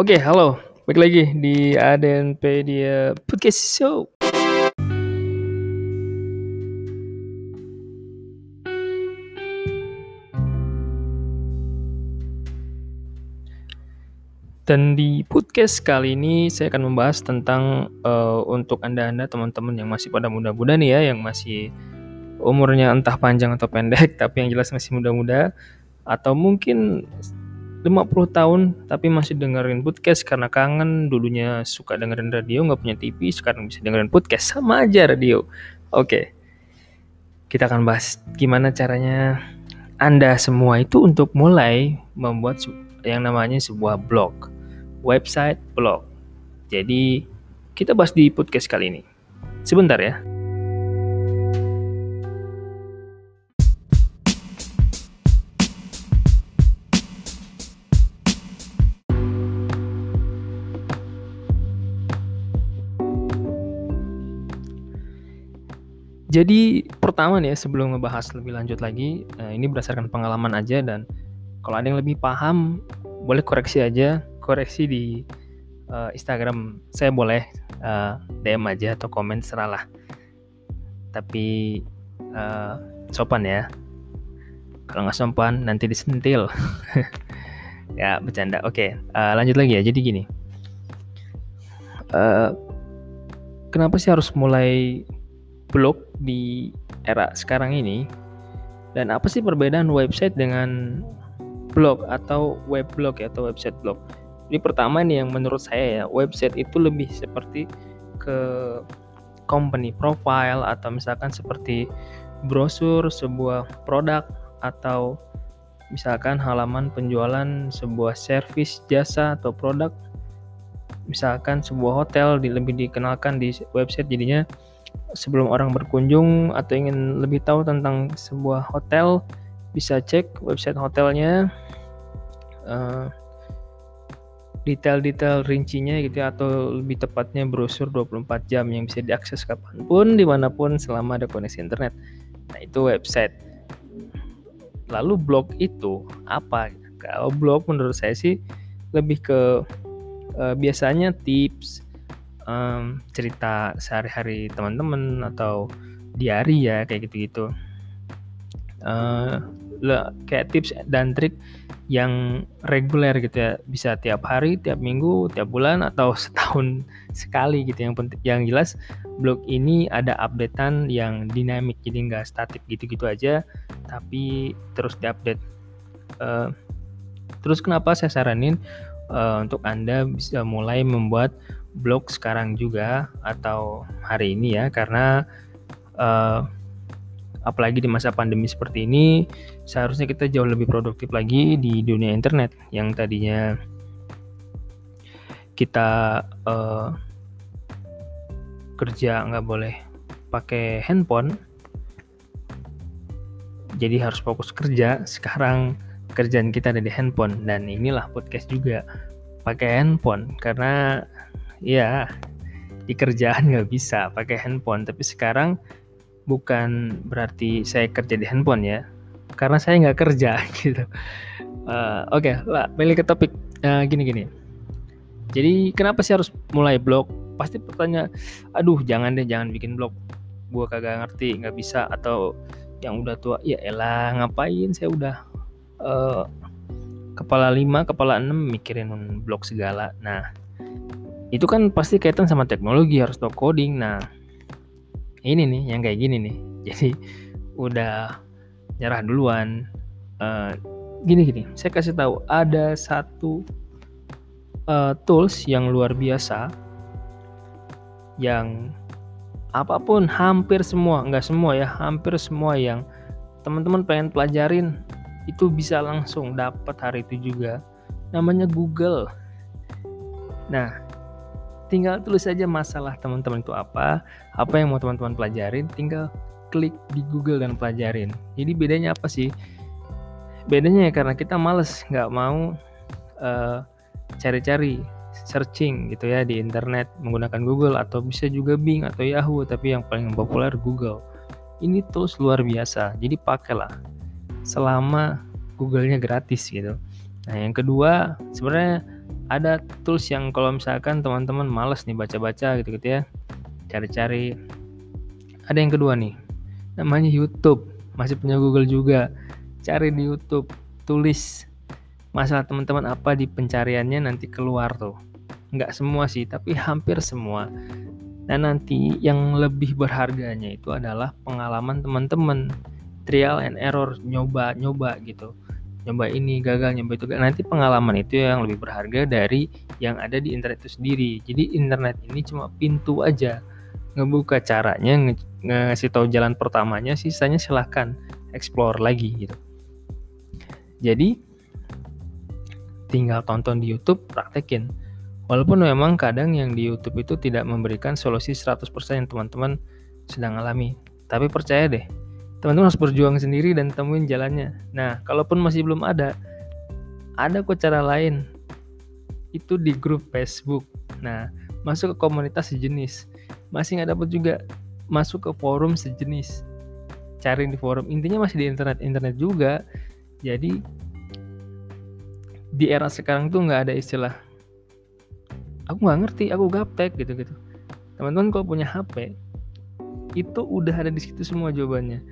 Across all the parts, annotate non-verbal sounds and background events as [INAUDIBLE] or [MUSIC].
Oke, halo. Balik lagi di Adenpedia Podcast Show. Dan di podcast kali ini saya akan membahas tentang uh, untuk anda-anda teman-teman yang masih pada muda-muda nih ya, yang masih umurnya entah panjang atau pendek, [LAUGHS] tapi yang jelas masih muda-muda, atau mungkin 50 tahun tapi masih dengerin podcast karena kangen. Dulunya suka dengerin radio nggak punya TV sekarang bisa dengerin podcast. Sama aja radio. Oke kita akan bahas gimana caranya anda semua itu untuk mulai membuat yang namanya sebuah blog website blog. Jadi kita bahas di podcast kali ini. Sebentar ya Jadi pertama nih ya sebelum ngebahas lebih lanjut lagi, eh, ini berdasarkan pengalaman aja dan kalau ada yang lebih paham boleh koreksi aja, koreksi di uh, Instagram saya boleh uh, eh, DM aja atau komen seralah. Tapi uh, sopan ya. Kalau nggak sopan nanti disentil. [LAUGHS] ya bercanda. Oke, uh, lanjut lagi ya. Jadi gini. Uh, kenapa sih harus mulai blog di era sekarang ini dan apa sih perbedaan website dengan blog atau web blog ya atau website blog. Jadi pertama nih yang menurut saya ya website itu lebih seperti ke company profile atau misalkan seperti brosur sebuah produk atau misalkan halaman penjualan sebuah service jasa atau produk misalkan sebuah hotel lebih dikenalkan di website jadinya sebelum orang berkunjung atau ingin lebih tahu tentang sebuah hotel bisa cek website hotelnya uh, detail-detail rincinya gitu ya, atau lebih tepatnya brosur 24 jam yang bisa diakses kapan pun di mana pun selama ada koneksi internet. Nah itu website. Lalu blog itu apa? Kalau blog menurut saya sih lebih ke uh, biasanya tips um, cerita sehari-hari teman-teman atau diary ya kayak gitu-gitu. Uh, kayak tips dan trik yang reguler gitu ya. Bisa tiap hari tiap minggu tiap bulan atau [LAUGHS] setahun sekali gitu. Yang penting yang jelas blog ini ada updatean yang dinamik jadi nggak statik gitu-gitu aja tapi terus diupdate. Uh, terus kenapa saya saranin uh, untuk anda bisa mulai membuat blog sekarang juga atau hari ini ya karena uh, apalagi di masa pandemi seperti ini seharusnya kita jauh lebih produktif lagi di dunia internet yang tadinya kita uh, kerja nggak boleh pakai handphone jadi harus fokus kerja. Sekarang kerjaan kita ada di handphone dan inilah podcast juga pakai handphone. Karena ya di kerjaan nggak bisa pakai handphone. Tapi sekarang bukan berarti saya kerja di handphone ya karena saya nggak kerja [LAUGHS] gitu. Uh, oke okay, lah balik ke topik. Uh, gini gini. Jadi kenapa sih harus mulai blog? Pasti pertanyaan aduh jangan deh jangan bikin blog. Gua kagak ngerti nggak bisa. Atau yang udah tua ya elah ngapain saya udah uh, kepala lima kepala enam mikirin blog segala. Nah itu kan pasti kaitan sama teknologi harus tahu coding. Nah ini nih yang kayak gini nih. [LAUGHS] Jadi udah nyerah duluan. Uh, gini gini. Saya kasih tahu ada satu uh, tools yang luar biasa yang apa pun hampir semua nggak semua ya hampir semua yang teman-teman pengen pelajarin itu bisa langsung dapat hari itu juga. Namanya Google. Nah tinggal tulis saja masalah teman-teman itu apa, apa yang mau teman-teman pelajarin, tinggal klik di Google dan pelajarin. Jadi bedanya apa sih? Bedanya ya karena kita males nggak mau eh, cari-cari searching gitu ya di internet menggunakan Google atau bisa juga Bing atau Yahoo tapi yang paling populer Google. Ini tools luar biasa. Jadi pakailah selama Google-nya gratis gitu. Nah, yang kedua sebenarnya ada tools yang kalau misalkan teman-teman males nih baca-baca gitu-gitu ya cari-cari. Ada yang kedua nih namanya YouTube. Masih punya Google juga. Cari di YouTube tulis masalah teman-teman apa di pencariannya nanti keluar tuh. Nggak semua sih tapi hampir semua. Nah nanti yang lebih berharganya itu adalah pengalaman teman-teman. Trial and error nyoba nyoba gitu nyoba ini gagal nyoba itu. Nanti pengalaman itu yang lebih berharga dari yang ada di internet itu sendiri. Jadi internet ini cuma pintu aja. Ngebuka caranya nge ngasih tahu jalan pertamanya sisanya silahkan explore lagi gitu. Jadi tinggal tonton di YouTube praktekin. Walaupun memang kadang yang di YouTube itu tidak memberikan solusi 100% yang teman-teman sedang alami. Tapi percaya deh teman-teman harus berjuang sendiri dan temuin jalannya. Nah, kalaupun masih belum ada, ada kok cara lain. Itu di grup Facebook. Nah, masuk ke komunitas sejenis. Masih nggak dapat juga masuk ke forum sejenis. Cari di forum. Intinya masih di internet-internet juga. Jadi di era sekarang tuh nggak ada istilah aku nggak ngerti, aku gaptek gitu-gitu. Teman-teman kalau punya HP, itu udah ada di situ semua jawabannya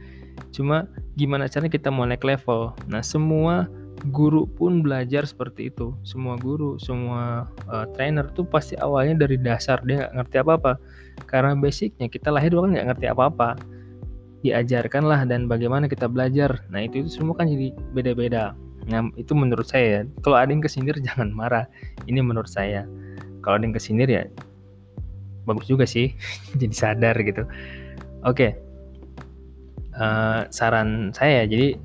Cuma gimana caranya kita mau naik level. Nah, semua guru pun belajar seperti itu. Semua guru, semua uh, trainer tuh pasti awalnya dari dasar dia nggak ngerti apa-apa. Karena basicnya kita lahir kan nggak ngerti apa-apa. Diajarkanlah dan bagaimana kita belajar. Nah itu, itu semua kan jadi beda-beda. Nah itu menurut saya. Kalau ada yang kesindir [LAUGHS] jangan marah. Ini menurut saya. Kalau ada yang kesindir ya bagus juga sih. [LAUGHS] jadi sadar gitu. Oke. Okay uh, saran saya jadi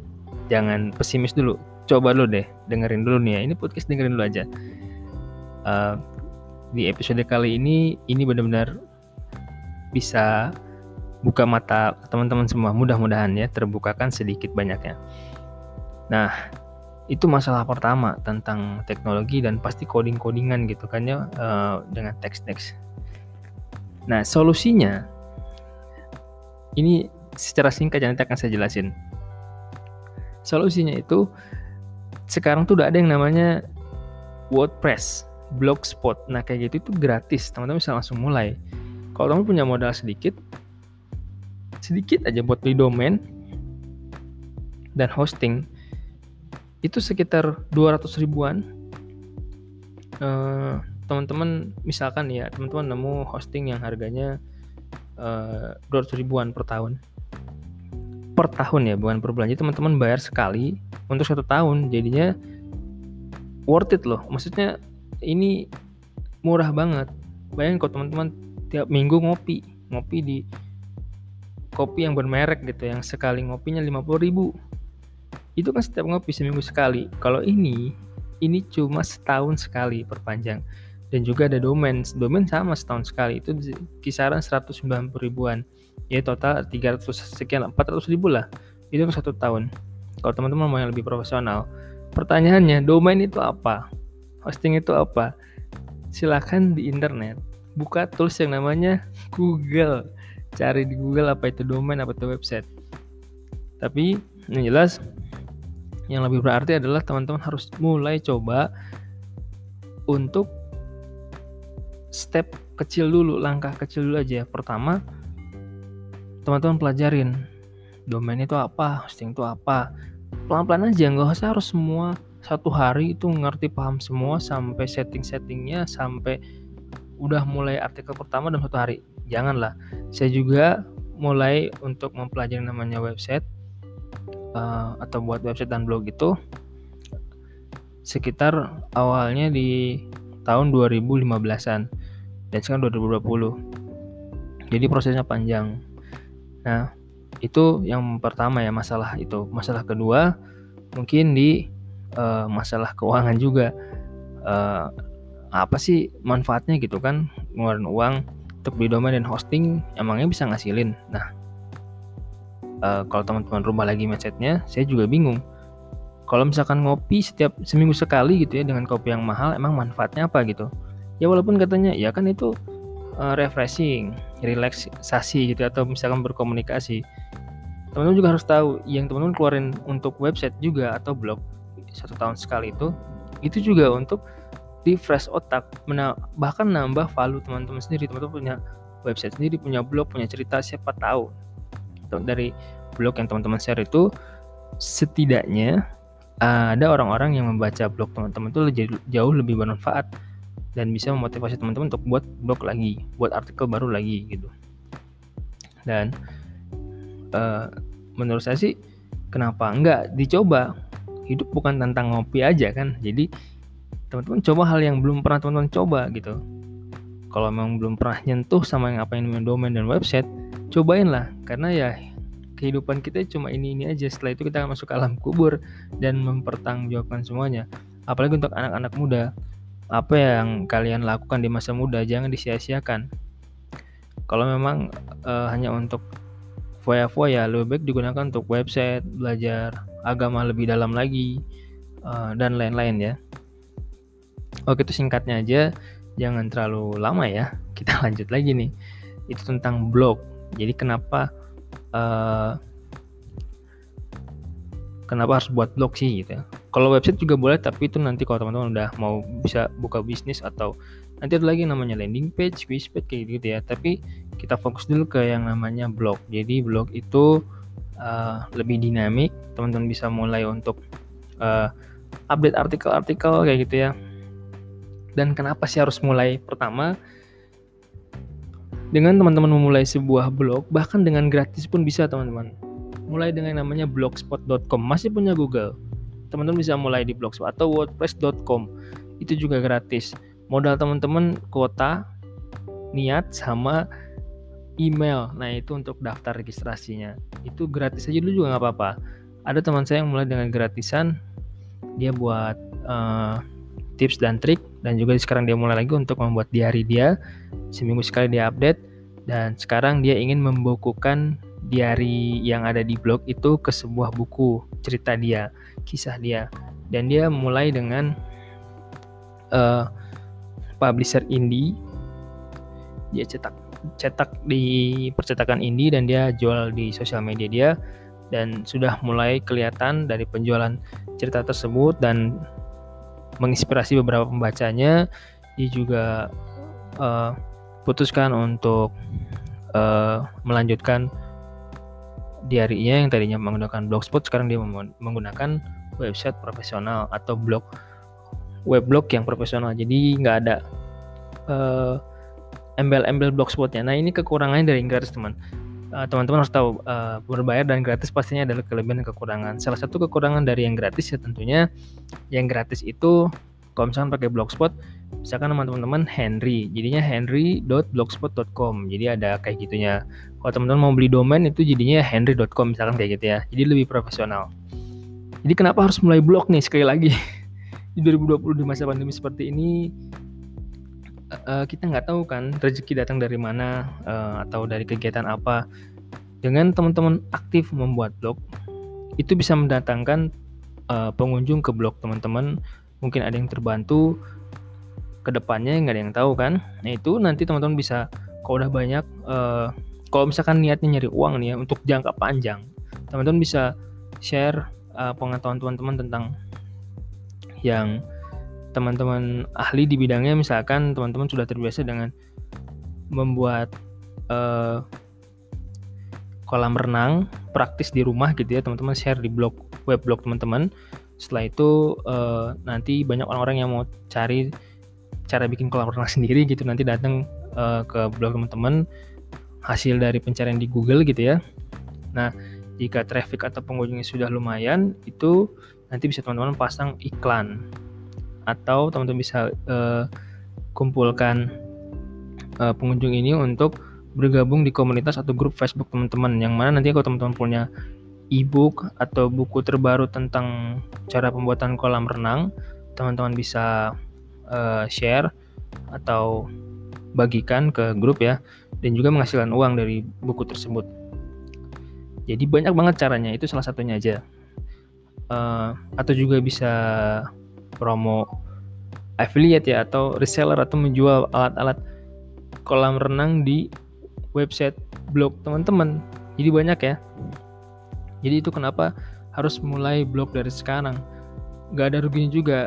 jangan pesimis dulu. Coba dulu deh dengerin dulu nih ya. Ini podcast dengerin dulu aja. Uh, di episode kali ini ini benar-benar bisa buka mata teman-teman semua. Mudah-mudahan ya terbukakan sedikit banyaknya. Nah itu masalah pertama tentang teknologi dan pasti coding-codingan gitu kan ya uh, dengan teks-teks. Nah solusinya ini secara singkat yang nanti akan saya jelasin. Solusinya itu sekarang tuh udah ada yang namanya WordPress, Blogspot. Nah kayak gitu itu gratis, teman-teman bisa langsung mulai. Kalau teman punya modal sedikit, sedikit aja buat beli domain dan hosting, itu sekitar 200 ribuan. Uh, teman-teman misalkan ya teman-teman nemu hosting yang harganya eh, 200 ribuan per tahun per tahun ya bukan per bulan. Jadi teman-teman bayar sekali untuk satu tahun jadinya worth it loh. Maksudnya ini murah banget. Bayangin kalau teman-teman tiap minggu ngopi ngopi di kopi yang bermerek gitu yang sekali ngopinya 50 ribu. Itu kan setiap ngopi seminggu sekali. Kalau ini ini cuma setahun sekali perpanjang. Dan juga ada domain. Domain sama setahun sekali. Itu kisaran 190 ribuan ya total 300 sekian 400 ribu lah. Itu satu tahun. Kalau teman-teman mau yang lebih profesional. Pertanyaannya domain itu apa? Hosting itu apa? Silahkan di internet. Buka tools yang namanya [LAUGHS] Google. Cari di Google apa itu domain apa itu website. Tapi yang jelas yang lebih berarti adalah teman-teman harus mulai coba untuk step kecil dulu langkah kecil dulu aja. Pertama teman-teman pelajarin domain itu apa, hosting itu apa. Pelan-pelan aja, nggak usah harus semua satu hari itu ngerti paham semua sampai setting-settingnya sampai udah mulai artikel pertama dalam satu hari. Janganlah. Saya juga mulai untuk mempelajari namanya website uh, atau buat website dan blog itu sekitar awalnya di tahun 2015-an dan sekarang 2020. Jadi prosesnya panjang Nah, itu yang pertama ya masalah itu. Masalah kedua mungkin di uh, masalah keuangan juga. Uh, apa sih manfaatnya gitu kan ngeluarin uang untuk beli domain dan hosting emangnya bisa ngasilin. Nah, uh, kalau teman-teman rumah lagi mindsetnya, saya juga bingung. Kalau misalkan ngopi setiap seminggu sekali gitu ya dengan kopi yang mahal, emang manfaatnya apa gitu? Ya walaupun katanya ya kan itu uh, refreshing, relaksasi gitu atau misalkan berkomunikasi. Teman-teman juga harus tahu yang teman-teman keluarin untuk website juga atau blog satu tahun sekali itu itu juga untuk refresh otak bahkan nambah value teman-teman sendiri. Teman-teman punya website sendiri punya blog punya cerita siapa tahu. Dari blog yang teman-teman share itu setidaknya ada orang-orang yang membaca blog teman-teman itu jauh lebih bermanfaat dan bisa memotivasi teman-teman untuk buat blog lagi buat artikel baru lagi gitu. Dan uh, menurut saya sih kenapa enggak dicoba? Hidup bukan tentang ngopi aja kan jadi teman-teman coba hal yang belum pernah teman-teman coba gitu. Kalau memang belum pernah nyentuh sama yang apa yang domain dan website cobain lah. Karena ya kehidupan kita cuma ini ini aja setelah itu kita akan masuk ke alam kubur dan mempertanggungjawabkan semuanya. Apalagi untuk anak-anak muda apa yang kalian lakukan di masa muda jangan disia-siakan kalau memang uh, hanya untuk foya-foya lebih baik digunakan untuk website belajar agama lebih dalam lagi uh, dan lain-lain ya Oke itu singkatnya aja, jangan terlalu lama ya. [LAUGHS] Kita lanjut lagi nih. Itu tentang blog. Jadi kenapa uh, kenapa harus buat blog sih gitu ya. Kalau website juga boleh, tapi itu nanti kalau teman-teman udah mau bisa buka bisnis atau nanti ada lagi namanya landing page, page kayak gitu ya. Tapi kita fokus dulu ke yang namanya blog. Jadi blog itu uh, lebih dinamik, teman-teman bisa mulai untuk uh, update artikel-artikel kayak gitu ya. Dan kenapa sih harus mulai? Pertama dengan teman-teman memulai sebuah blog bahkan dengan gratis pun bisa teman-teman. Mulai dengan namanya blogspot.com masih punya Google teman-teman bisa mulai di blogspot atau wordpress.com itu juga gratis. Modal teman-teman kuota niat sama email. Nah itu untuk daftar registrasinya. Itu gratis aja dulu juga nggak apa-apa. Ada teman saya yang mulai dengan gratisan. Dia buat uh, tips dan trik. Dan juga sekarang dia mulai lagi untuk membuat diary dia. Seminggu sekali dia update. Dan sekarang dia ingin membukukan diary yang ada di blog itu ke sebuah buku cerita dia kisah dia. Dan dia mulai dengan uh, publisher indie. Dia cetak cetak di percetakan indie dan dia jual di sosial media dia. Dan sudah mulai kelihatan dari penjualan cerita tersebut dan menginspirasi beberapa pembacanya. Dia juga uh, putuskan untuk uh, melanjutkan diarinya yang tadinya menggunakan blogspot sekarang dia menggunakan website profesional atau blog web blog yang profesional. Jadi nggak ada uh, embel-embel blogspotnya. Nah ini kekurangannya dari gratis teman. Teman teman-teman harus tahu uh, berbayar dan gratis pastinya adalah kelebihan dan kekurangan. Salah satu kekurangan dari yang gratis ya tentunya yang gratis itu kalau misalkan pakai blogspot misalkan teman-teman Henry. Jadinya henry.blogspot.com jadi ada kayak gitunya. Kalau teman-teman mau beli domain itu jadinya henry.com misalkan kayak gitu ya. Jadi lebih profesional. Jadi kenapa harus mulai blog nih sekali lagi? [LAUGHS] Di 2020 di masa pandemi seperti ini uh, kita nggak tahu kan rezeki datang dari mana uh, atau dari kegiatan apa. Dengan teman-teman aktif membuat blog, itu bisa mendatangkan pengunjung ke blog teman-teman. Mungkin ada yang terbantu ke depannya nggak ada yang tahu kan. Nah itu nanti teman-teman bisa kalau udah banyak, uh, kalau misalkan niatnya nyari uang nih ya untuk jangka panjang, teman-teman bisa share uh, pengetahuan teman-teman tentang yang teman-teman ahli di bidangnya misalkan teman-teman sudah terbiasa dengan membuat uh, kolam renang praktis di rumah gitu ya teman-teman share di blog web blog teman-teman setelah itu uh, nanti banyak orang-orang yang mau cari cara bikin kolam renang [LAUGHS] sendiri gitu. Nanti datang uh, ke blog teman-teman hasil dari pencarian di Google gitu ya. Nah jika traffic atau pengunjungnya sudah lumayan itu nanti bisa teman-teman pasang iklan. Atau teman-teman bisa uh, kumpulkan uh, pengunjung ini untuk bergabung di komunitas atau grup Facebook teman-teman. Yang mana nanti kalau teman-teman punya e-book atau buku terbaru tentang cara pembuatan kolam renang teman-teman bisa uh, share atau bagikan ke grup ya dan juga menghasilkan uang dari buku tersebut jadi banyak banget caranya itu salah satunya aja uh, atau juga bisa promo affiliate ya atau reseller atau menjual alat-alat kolam renang di website blog teman-teman. Jadi banyak ya. Jadi itu kenapa harus mulai blog dari sekarang. Gak ada ruginya juga.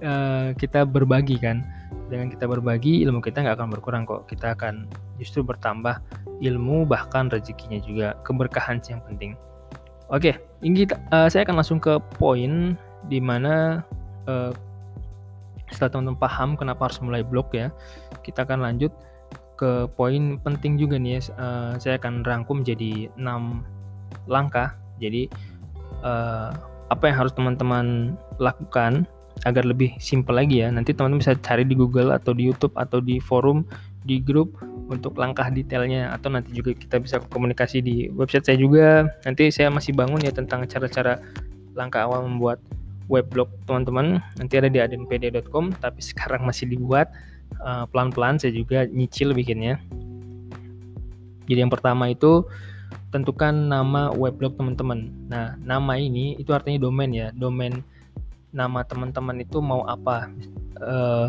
uh, [LAUGHS] kita berbagi kan dengan kita berbagi ilmu kita nggak akan berkurang kok kita akan justru bertambah ilmu bahkan rezekinya juga keberkahan sih yang penting oke ini uh, saya akan langsung ke poin di mana uh, setelah teman-teman paham kenapa harus mulai blog ya kita akan lanjut ke poin penting juga nih uh, saya akan rangkum jadi 6 langkah jadi uh, apa yang harus teman-teman lakukan agar lebih simple lagi ya nanti teman-teman bisa cari di Google atau di YouTube atau di forum di grup untuk langkah detailnya atau nanti juga kita bisa komunikasi di website saya juga. Nanti saya masih bangun ya tentang cara-cara langkah awal membuat weblog teman-teman. Nanti ada di adenpd.com tapi sekarang masih dibuat. Uh, pelan-pelan saya juga nyicil bikinnya. Jadi yang pertama itu tentukan nama weblog teman-teman. Nah, nama ini itu artinya domain ya. Domain nama teman-teman itu mau apa? Uh,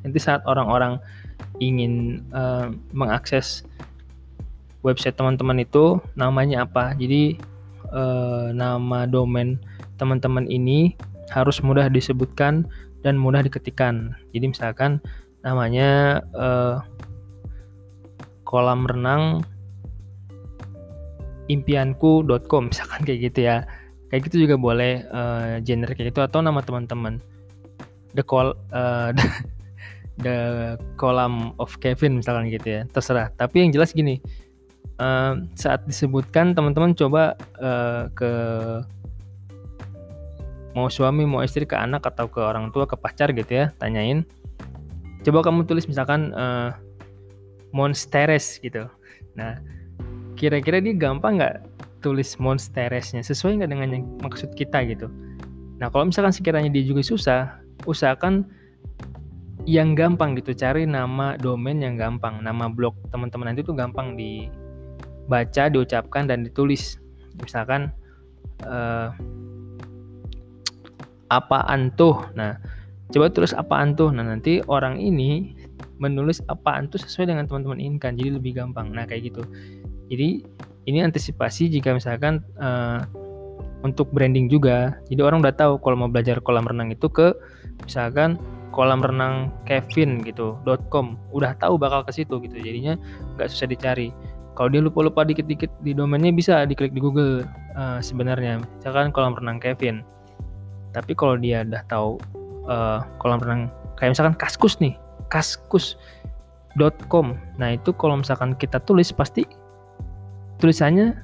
nanti saat orang-orang ingin uh, mengakses website teman-teman itu namanya apa? Jadi uh, nama domain teman-teman ini harus mudah disebutkan dan mudah diketikkan. Jadi misalkan namanya uh, kolam renang impianku.com misalkan kayak gitu ya. Kayak gitu juga boleh uh, genre kayak gitu atau nama teman-teman. The call uh, [LAUGHS] the column of Kevin misalkan gitu ya. Terserah. Tapi yang jelas gini uh, saat disebutkan teman-teman coba uh, ke mau suami mau istri ke anak atau ke orang tua ke pacar gitu ya tanyain. Coba kamu tulis misalkan uh, monsteres gitu. Nah kira-kira dia gampang nggak tulis monsteresnya sesuai nggak dengan yang maksud kita gitu? Nah kalau misalkan sekiranya dia juga susah usahakan yang gampang gitu. Cari nama domain yang gampang. Nama blog teman-teman nanti tuh gampang dibaca diucapkan dan ditulis. Misalkan uh, apaan tuh? Nah coba tulis apaan tuh? Nah nanti orang ini menulis apaan tuh sesuai dengan teman-teman inginkan. Jadi lebih gampang. Nah kayak gitu jadi ini antisipasi jika misalkan uh, untuk branding juga. Jadi orang udah tahu kalau mau belajar kolam renang itu ke misalkan kolam renang Kevin gitu .com. Udah tahu bakal ke situ gitu jadinya nggak susah dicari. Kalau dia lupa-lupa dikit-dikit di domainnya bisa diklik di Google uh, sebenarnya. Misalkan kolam renang Kevin. Tapi kalau dia udah tahu uh, kolam renang kayak misalkan kaskus nih kaskus.com nah itu kalau misalkan kita tulis pasti tulisannya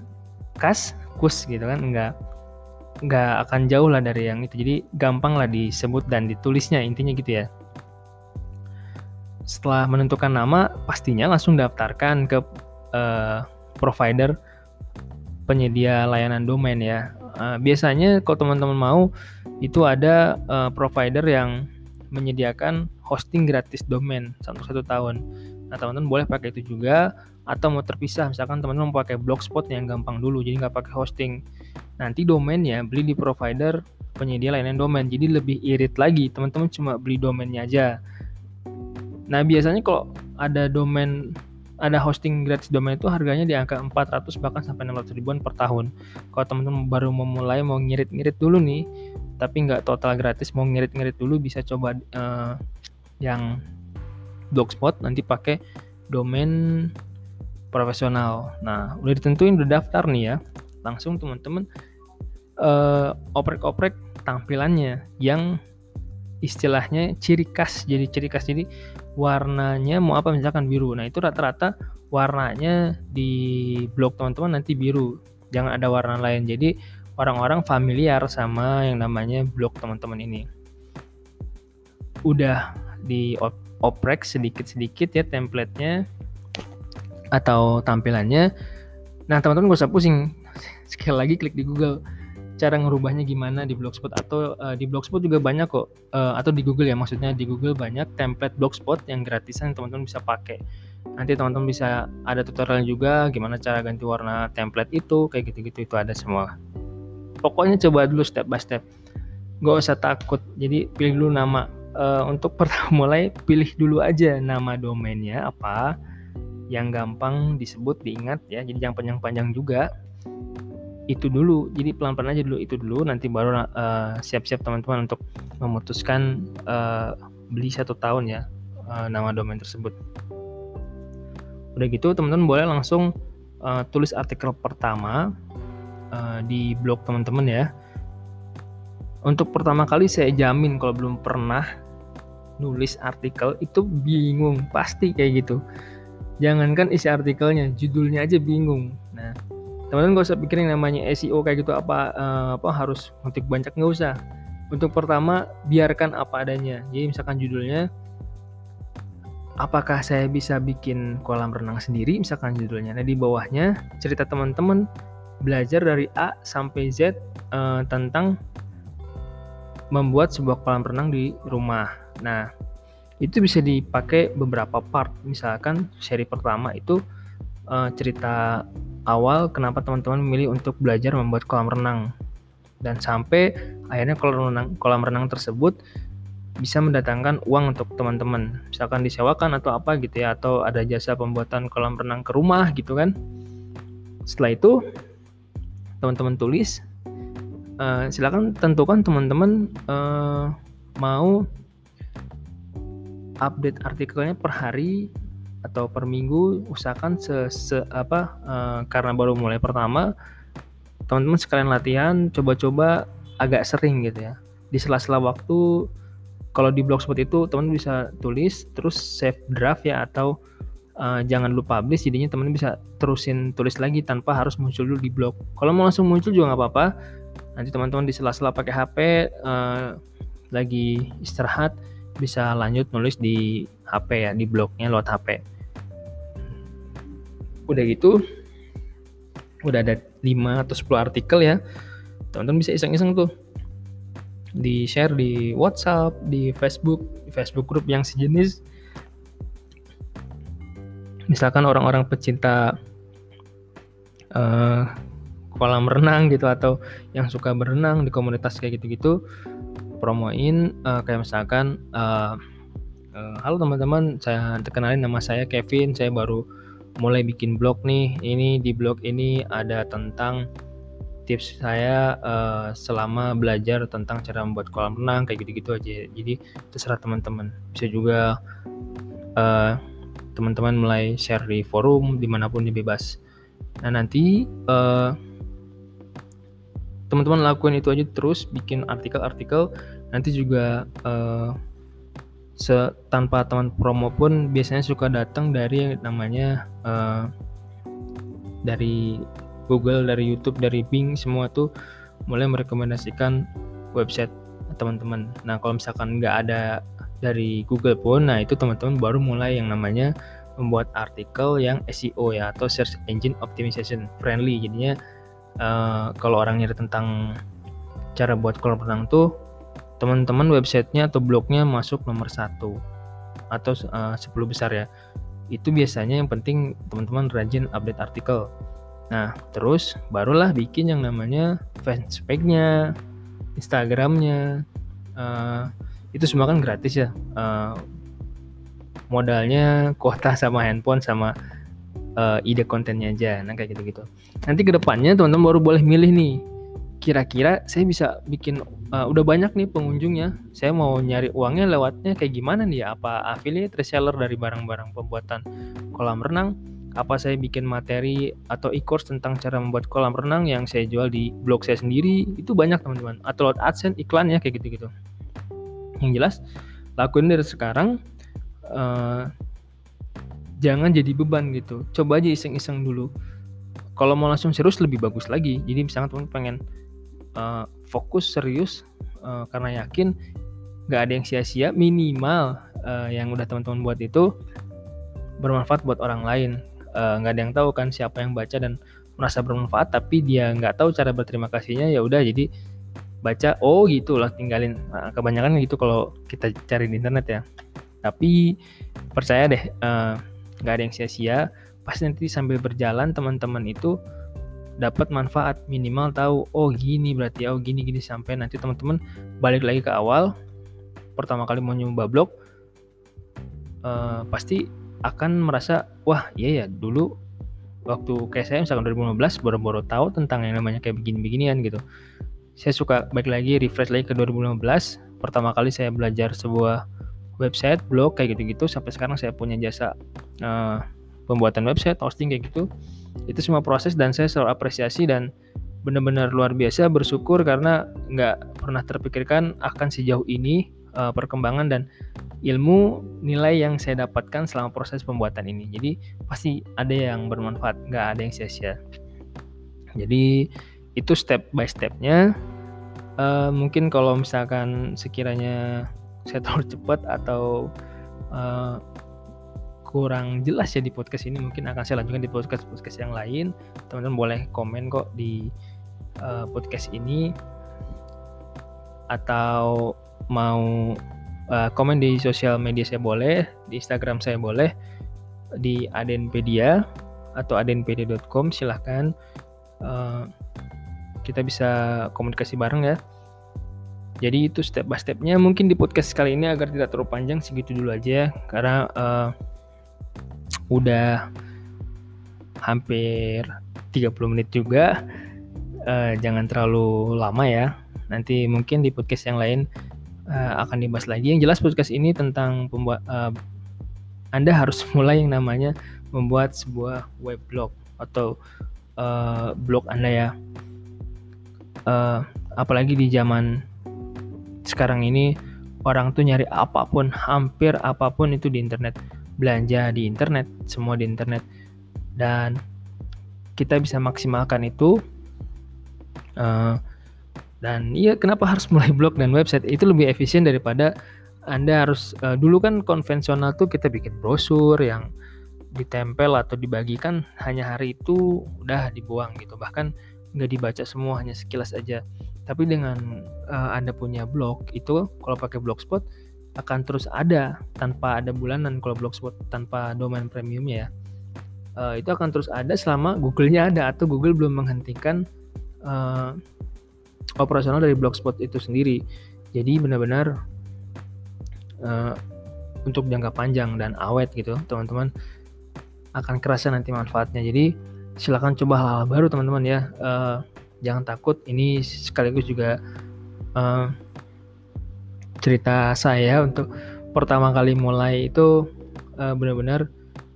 kas kus gitu kan nggak nggak akan jauh lah dari yang itu. Jadi gampang lah disebut dan ditulisnya intinya gitu ya. Setelah menentukan nama pastinya langsung daftarkan ke uh, provider penyedia layanan domain ya. Uh, biasanya kalau teman-teman mau itu ada uh, provider yang menyediakan hosting gratis domain satu satu tahun nah teman-teman boleh pakai itu juga atau mau terpisah misalkan teman-teman pakai blogspot yang gampang dulu jadi nggak pakai hosting. Nanti domainnya beli di provider penyedia layanan domain jadi lebih irit lagi teman-teman cuma beli domainnya aja. Nah biasanya kalau ada domain ada hosting gratis domain itu harganya di angka 400 bahkan sampai 600 ribuan per tahun. Kalau teman-teman baru memulai mau ngirit-ngirit dulu nih tapi nggak total gratis mau ngirit-ngirit dulu bisa coba uh, yang blogspot nanti pakai domain profesional. Nah, udah ditentuin udah daftar nih ya. Langsung teman-teman uh, oprek-oprek tampilannya yang istilahnya ciri khas. Jadi ciri khas jadi warnanya mau apa misalkan biru. Nah, itu rata-rata warnanya di blog teman-teman nanti biru. Jangan ada warna lain. Jadi orang-orang familiar sama yang namanya blog teman-teman ini. Udah di oprek sedikit-sedikit ya templatenya atau tampilannya. Nah, teman-teman gak usah pusing. [LAUGHS] Sekali lagi klik di Google cara ngerubahnya gimana di Blogspot atau uh, di Blogspot juga banyak kok uh, atau di Google ya maksudnya di Google banyak template Blogspot yang gratisan teman-teman bisa pakai. Nanti teman-teman bisa ada tutorial juga gimana cara ganti warna template itu kayak gitu-gitu itu ada semua. Pokoknya coba dulu step by step. Gak usah takut. Jadi pilih dulu nama. Uh, untuk [LAUGHS] pertama mulai pilih dulu aja nama domainnya apa yang gampang disebut diingat ya. Jadi jangan panjang-panjang juga. Itu dulu. Jadi pelan-pelan aja dulu itu dulu. Nanti baru uh, siap-siap teman-teman untuk memutuskan uh, beli satu tahun ya uh, nama domain tersebut. Udah gitu teman-teman boleh langsung uh, tulis artikel pertama uh, di blog teman-teman ya. Untuk pertama kali saya jamin kalau belum pernah nulis artikel itu bingung pasti kayak gitu. Jangankan isi artikelnya judulnya aja bingung. Nah teman-teman gak usah pikirin namanya SEO kayak gitu apa uh, apa harus untuk banyak nggak usah. Untuk pertama biarkan apa adanya. Jadi misalkan judulnya apakah saya bisa bikin kolam renang sendiri? Misalkan judulnya. Nah di bawahnya cerita teman-teman belajar dari A sampai Z uh, tentang membuat sebuah kolam renang di rumah nah itu bisa dipakai beberapa part. Misalkan seri pertama itu uh, cerita awal kenapa teman-teman memilih untuk belajar membuat kolam renang. Dan sampai akhirnya kolam renang kolam renang tersebut bisa mendatangkan uang untuk teman-teman. Misalkan disewakan atau apa gitu ya atau ada jasa pembuatan kolam renang ke rumah gitu kan. Setelah itu teman-teman tulis uh, silakan tentukan teman-teman uh, mau update artikelnya per hari atau per minggu usahakan se, se apa uh, karena baru mulai pertama teman-teman sekalian latihan coba-coba agak sering gitu ya. Di sela-sela waktu kalau di blog seperti itu teman bisa tulis terus save draft ya atau uh, jangan lupa publish jadinya teman bisa terusin tulis lagi tanpa harus muncul dulu di blog. Kalau mau langsung muncul juga nggak apa-apa. Nanti teman-teman di sela-sela pakai HP uh, eh, lagi istirahat bisa lanjut nulis di HP ya di blognya lewat HP udah gitu udah ada 5 atau 10 artikel ya. Teman-teman bisa iseng-iseng tuh. Di share di WhatsApp di Facebook di Facebook grup yang sejenis. Misalkan orang-orang pecinta uh, kolam renang gitu atau yang suka berenang di komunitas kayak gitu-gitu promoin uh, kayak misalkan uh, uh, halo teman-teman saya kenalin nama saya Kevin saya baru mulai bikin blog nih. Ini di blog ini ada tentang tips saya uh, selama belajar tentang cara membuat kolam renang kayak gitu-gitu aja. Jadi terserah teman-teman. Bisa juga uh, teman-teman mulai share di forum di mana pun dia bebas. Nah nanti uh, teman-teman lakukan itu aja terus bikin artikel-artikel. Nanti juga uh, tanpa teman promo pun biasanya suka datang dari namanya uh, dari Google, dari YouTube, dari Bing semua tuh mulai merekomendasikan website teman-teman. Nah kalau misalkan nggak ada dari Google pun, nah itu teman-teman baru mulai yang namanya membuat artikel yang SEO ya atau Search Engine Optimization friendly. Jadinya uh, kalau orang nyari tentang cara buat kolam renang tuh teman-teman websitenya atau blognya masuk nomor satu atau uh, eh, 10 besar ya. Itu biasanya yang penting teman-teman rajin update artikel. Nah terus barulah bikin yang namanya fanspage-nya Instagramnya. Uh, itu semua kan gratis ya. Uh, modalnya kuota sama handphone sama uh, ide kontennya aja nah kayak gitu-gitu. Nanti ke depannya teman-teman baru boleh milih nih kira-kira saya bisa bikin uh, udah banyak nih pengunjungnya. Saya mau nyari uangnya lewatnya kayak gimana nih? Apa affiliate reseller dari barang-barang pembuatan kolam renang? Apa saya bikin materi atau e-course tentang cara membuat kolam renang yang saya jual di blog saya sendiri? Itu banyak teman-teman. Atau lewat adsense iklan ya kayak gitu-gitu. Yang jelas lakuin dari sekarang uh, jangan jadi beban gitu. Coba aja iseng-iseng dulu. Kalau mau langsung serius lebih bagus lagi. Jadi misalnya teman pengen uh, fokus serius uh, karena yakin nggak ada yang sia-sia minimal uh, yang udah teman-teman buat itu bermanfaat buat orang lain. Nggak uh, ada yang tahu kan siapa yang baca dan merasa bermanfaat tapi dia nggak tahu cara berterima kasihnya ya udah. Jadi baca oh gitu lah tinggalin nah, kebanyakan gitu kalau kita cari di internet ya. Tapi percaya deh nggak ada yang sia-sia. Pasti nanti sambil berjalan teman-teman itu dapat manfaat. Minimal tahu oh gini berarti oh gini gini sampai nanti teman-teman balik lagi ke awal. Pertama kali mau nyoba blog uh, pasti akan merasa wah iya ya dulu waktu kayak saya misalkan 2015 baru-baru tahu tentang yang namanya kayak begini-beginian gitu. Saya suka balik lagi refresh lagi ke 2015 pertama kali saya belajar sebuah website blog kayak gitu-gitu. Sampai sekarang saya punya jasa uh, pembuatan website hosting kayak gitu itu semua proses dan saya selalu apresiasi dan benar-benar luar biasa bersyukur karena nggak pernah terpikirkan akan sejauh ini uh, perkembangan dan ilmu nilai yang saya dapatkan selama proses pembuatan ini. Jadi pasti ada yang bermanfaat, nggak ada yang sia-sia. Jadi itu step by stepnya. Uh, mungkin kalau misalkan sekiranya saya terlalu cepat atau uh, kurang jelas ya di podcast ini, mungkin akan saya lanjutkan di podcast podcast yang lain. Teman-teman boleh komen kok di uh, podcast ini. Atau mau uh, komen di sosial media saya boleh, di Instagram saya boleh, di Adenpedia atau adenpedia.com silahkan. Uh, kita bisa komunikasi bareng ya. Jadi itu step by stepnya. Mungkin di podcast kali ini agar tidak terlalu panjang segitu dulu aja karena uh, udah hampir 30 menit juga uh, jangan terlalu lama ya nanti mungkin di podcast yang lain uh, akan dibahas lagi. Yang jelas podcast ini tentang pembuat uh, Anda harus [LAUGHS] mulai yang namanya membuat sebuah web blog atau uh, blog Anda ya. Uh, apalagi di zaman sekarang ini orang tuh nyari apa pun, hampir apa pun itu di internet. Belanja di internet, semua di internet. Dan kita bisa maksimalkan itu uh, dan iya kenapa harus [LAUGHS] mulai blog dan website? Itu lebih efisien daripada Anda harus uh, dulu kan konvensional tuh kita bikin brosur yang ditempel atau dibagikan hanya hari itu udah dibuang gitu. Bahkan nggak dibaca semua hanya sekilas aja. Tapi dengan uh, Anda punya blog itu kalau pakai blogspot akan terus ada tanpa ada bulanan kalau blogspot tanpa domain premium ya. Uh, itu akan terus ada selama Google-nya ada atau Google belum menghentikan uh, operasional dari blogspot itu sendiri. Jadi benar-benar uh, untuk jangka panjang dan awet gitu, teman-teman akan kerasa nanti manfaatnya. Jadi silakan coba hal-hal baru teman-teman ya. Uh, jangan takut. Ini sekaligus juga uh, cerita saya untuk pertama kali mulai itu uh, benar-benar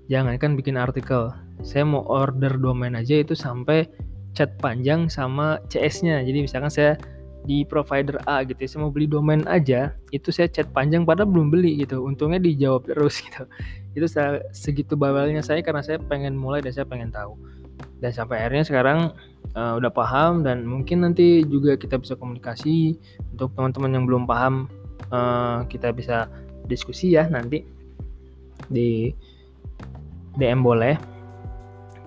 jangan kan bikin artikel. Saya mau order domain aja itu sampai chat panjang sama CS-nya. Jadi misalkan saya di provider A gitu ya, saya mau beli domain aja, itu saya chat panjang padahal belum beli gitu. Untungnya dijawab terus [LAUGHS] gitu. Itu saya, segitu bawelnya saya karena saya pengen mulai dan saya pengen tahu. Dan sampai akhirnya sekarang uh, udah paham dan mungkin nanti juga kita bisa komunikasi untuk teman-teman yang belum paham uh, kita bisa diskusi ya nanti di DM boleh.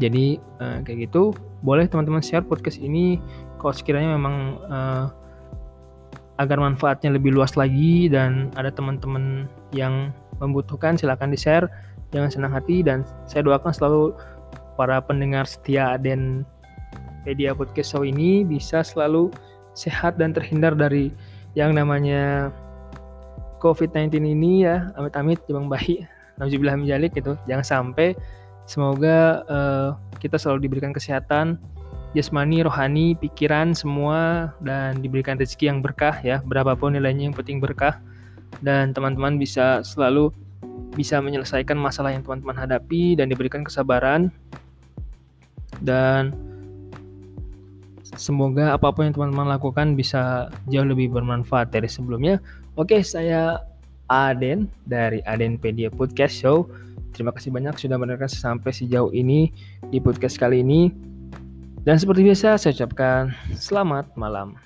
Jadi uh, kayak gitu boleh teman-teman share podcast ini kalau sekiranya memang uh, agar manfaatnya lebih luas lagi dan ada teman-teman yang membutuhkan silahkan di share jangan senang hati dan saya doakan selalu para pendengar setia dan media podcast show ini bisa selalu sehat dan terhindar dari yang namanya COVID-19 ini ya amit-amit jebang bayi Nauzubillah menjalik gitu. Jangan sampai Semoga uh, kita selalu diberikan kesehatan jasmani, rohani, pikiran semua dan diberikan rezeki yang berkah ya, berapapun nilainya yang penting berkah. Dan teman-teman bisa selalu bisa menyelesaikan masalah yang teman-teman hadapi dan diberikan kesabaran. Dan semoga apa pun yang teman-teman lakukan bisa jauh lebih bermanfaat dari sebelumnya. Oke, saya Aden dari Adenpedia Podcast Show. Terima kasih banyak sudah mendengarkan sampai sejauh ini di podcast kali ini. Dan seperti biasa saya ucapkan selamat malam.